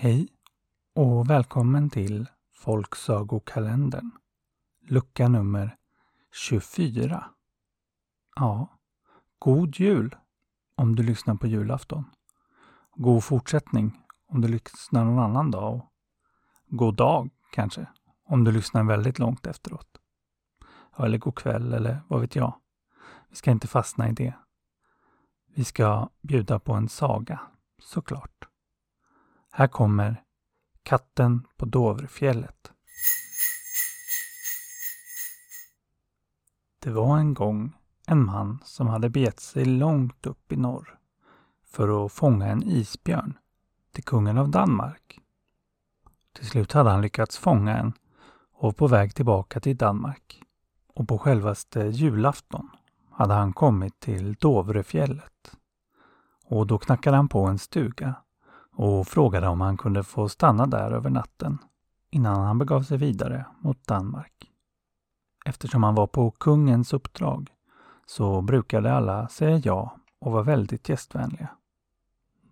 Hej och välkommen till Folksagokalendern. Lucka nummer 24. Ja, god jul om du lyssnar på julafton. God fortsättning om du lyssnar någon annan dag. Och god dag kanske, om du lyssnar väldigt långt efteråt. Eller god kväll eller vad vet jag. Vi ska inte fastna i det. Vi ska bjuda på en saga, såklart. Här kommer Katten på Dovrefjället. Det var en gång en man som hade begett sig långt upp i norr för att fånga en isbjörn till kungen av Danmark. Till slut hade han lyckats fånga en och var på väg tillbaka till Danmark. Och på självaste julafton hade han kommit till Dovrefjället. Och då knackade han på en stuga och frågade om han kunde få stanna där över natten innan han begav sig vidare mot Danmark. Eftersom han var på kungens uppdrag så brukade alla säga ja och var väldigt gästvänliga.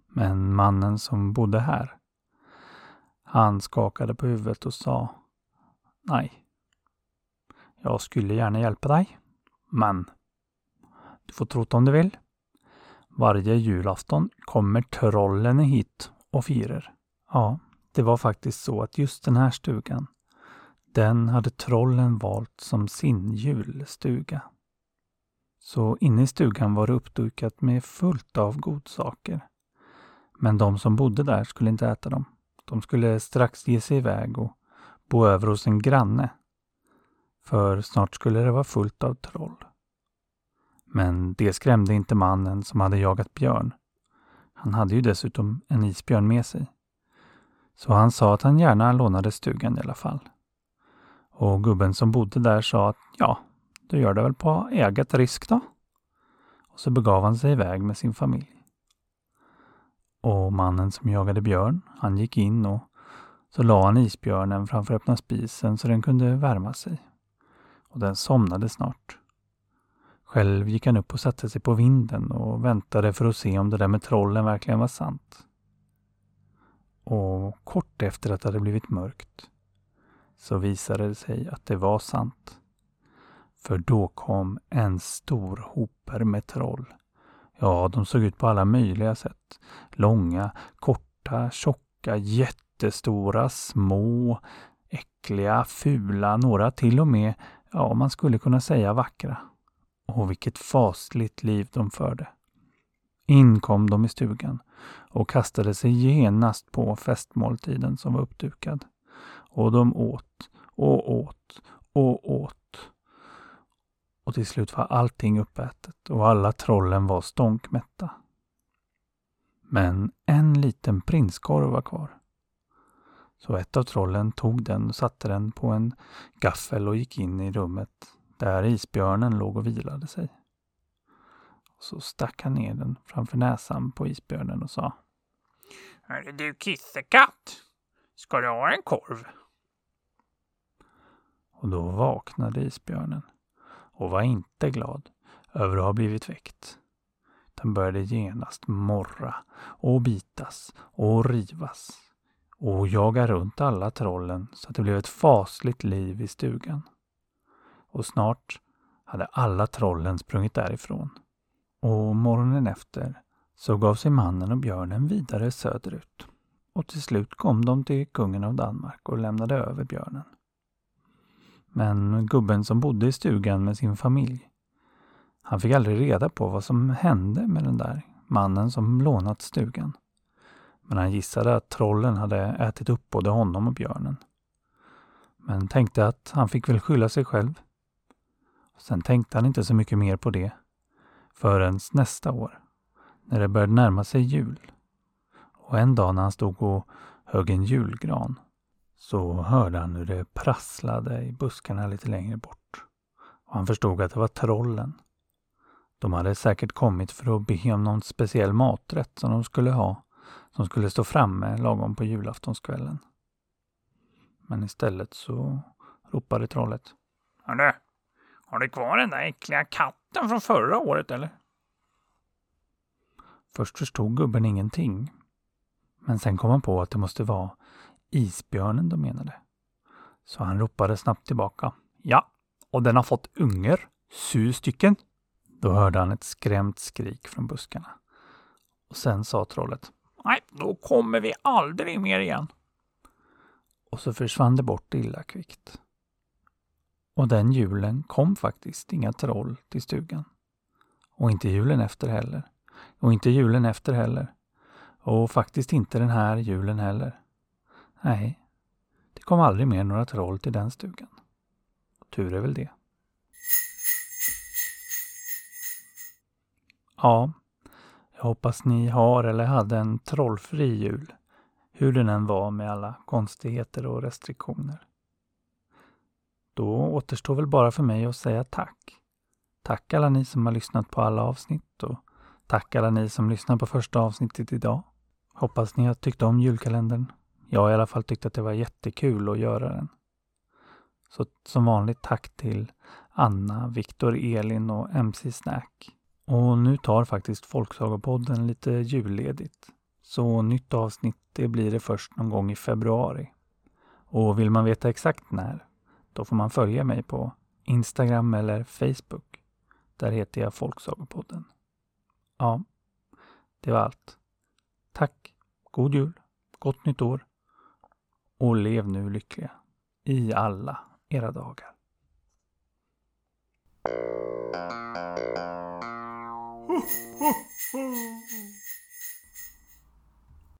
Men mannen som bodde här, han skakade på huvudet och sa Nej. Jag skulle gärna hjälpa dig, men du får tro om du vill. Varje julafton kommer trollen hit och firar. Ja, det var faktiskt så att just den här stugan, den hade trollen valt som sin julstuga. Så inne i stugan var det uppdukat med fullt av godsaker. Men de som bodde där skulle inte äta dem. De skulle strax ge sig iväg och bo över hos en granne. För snart skulle det vara fullt av troll. Men det skrämde inte mannen som hade jagat björn. Han hade ju dessutom en isbjörn med sig. Så han sa att han gärna lånade stugan i alla fall. Och gubben som bodde där sa att ja, du gör det väl på eget risk då? Och så begav han sig iväg med sin familj. Och mannen som jagade björn, han gick in och så la han isbjörnen framför öppna spisen så den kunde värma sig. Och den somnade snart. Själv gick han upp och satte sig på vinden och väntade för att se om det där med trollen verkligen var sant. Och kort efter att det hade blivit mörkt så visade det sig att det var sant. För då kom en stor hoper med troll. Ja, de såg ut på alla möjliga sätt. Långa, korta, tjocka, jättestora, små, äckliga, fula, några till och med, ja, man skulle kunna säga vackra. Och vilket fasligt liv de förde. In kom de i stugan och kastade sig genast på festmåltiden som var uppdukad. Och de åt och åt och åt. Och till slut var allting uppätet och alla trollen var stånkmätta. Men en liten prinskorv var kvar. Så ett av trollen tog den och satte den på en gaffel och gick in i rummet där isbjörnen låg och vilade sig. Så stack han ner den framför näsan på isbjörnen och sa Hörru du kissekatt, ska du ha en korv? Och då vaknade isbjörnen och var inte glad över att ha blivit väckt. Den började genast morra och bitas och rivas och jaga runt alla trollen så att det blev ett fasligt liv i stugan och snart hade alla trollen sprungit därifrån. Och morgonen efter så gav sig mannen och björnen vidare söderut. Och till slut kom de till kungen av Danmark och lämnade över björnen. Men gubben som bodde i stugan med sin familj, han fick aldrig reda på vad som hände med den där mannen som lånat stugan. Men han gissade att trollen hade ätit upp både honom och björnen. Men tänkte att han fick väl skylla sig själv. Sen tänkte han inte så mycket mer på det förrän nästa år, när det började närma sig jul. Och en dag när han stod och högg en julgran så hörde han hur det prasslade i buskarna lite längre bort. Och han förstod att det var trollen. De hade säkert kommit för att be om någon speciell maträtt som de skulle ha, som skulle stå framme lagom på julaftonskvällen. Men istället så ropade trollet. Hörru, har du kvar den där äckliga katten från förra året eller? Först förstod gubben ingenting. Men sen kom han på att det måste vara isbjörnen de menade. Så han ropade snabbt tillbaka. Ja, och den har fått unger. Sju stycken. Då hörde han ett skrämt skrik från buskarna. Och sen sa trollet. Nej, då kommer vi aldrig mer igen. Och så försvann det bort illa kvickt. Och den julen kom faktiskt inga troll till stugan. Och inte julen efter heller. Och inte julen efter heller. Och faktiskt inte den här julen heller. Nej, det kom aldrig mer några troll till den stugan. Och tur är väl det. Ja, jag hoppas ni har eller hade en trollfri jul. Hur den än var med alla konstigheter och restriktioner. Då återstår väl bara för mig att säga tack. Tack alla ni som har lyssnat på alla avsnitt och tack alla ni som lyssnar på första avsnittet idag. Hoppas ni har tyckt om julkalendern. Jag har i alla fall tyckt att det var jättekul att göra den. Så som vanligt tack till Anna, Viktor, Elin och MC Snack. Och nu tar faktiskt Folksagopodden lite julledigt. Så nytt avsnitt det blir det först någon gång i februari. Och vill man veta exakt när, då får man följa mig på Instagram eller Facebook. Där heter jag Folksagopodden. Ja, det var allt. Tack, god jul, gott nytt år och lev nu lyckliga i alla era dagar. Ho, ho, ho.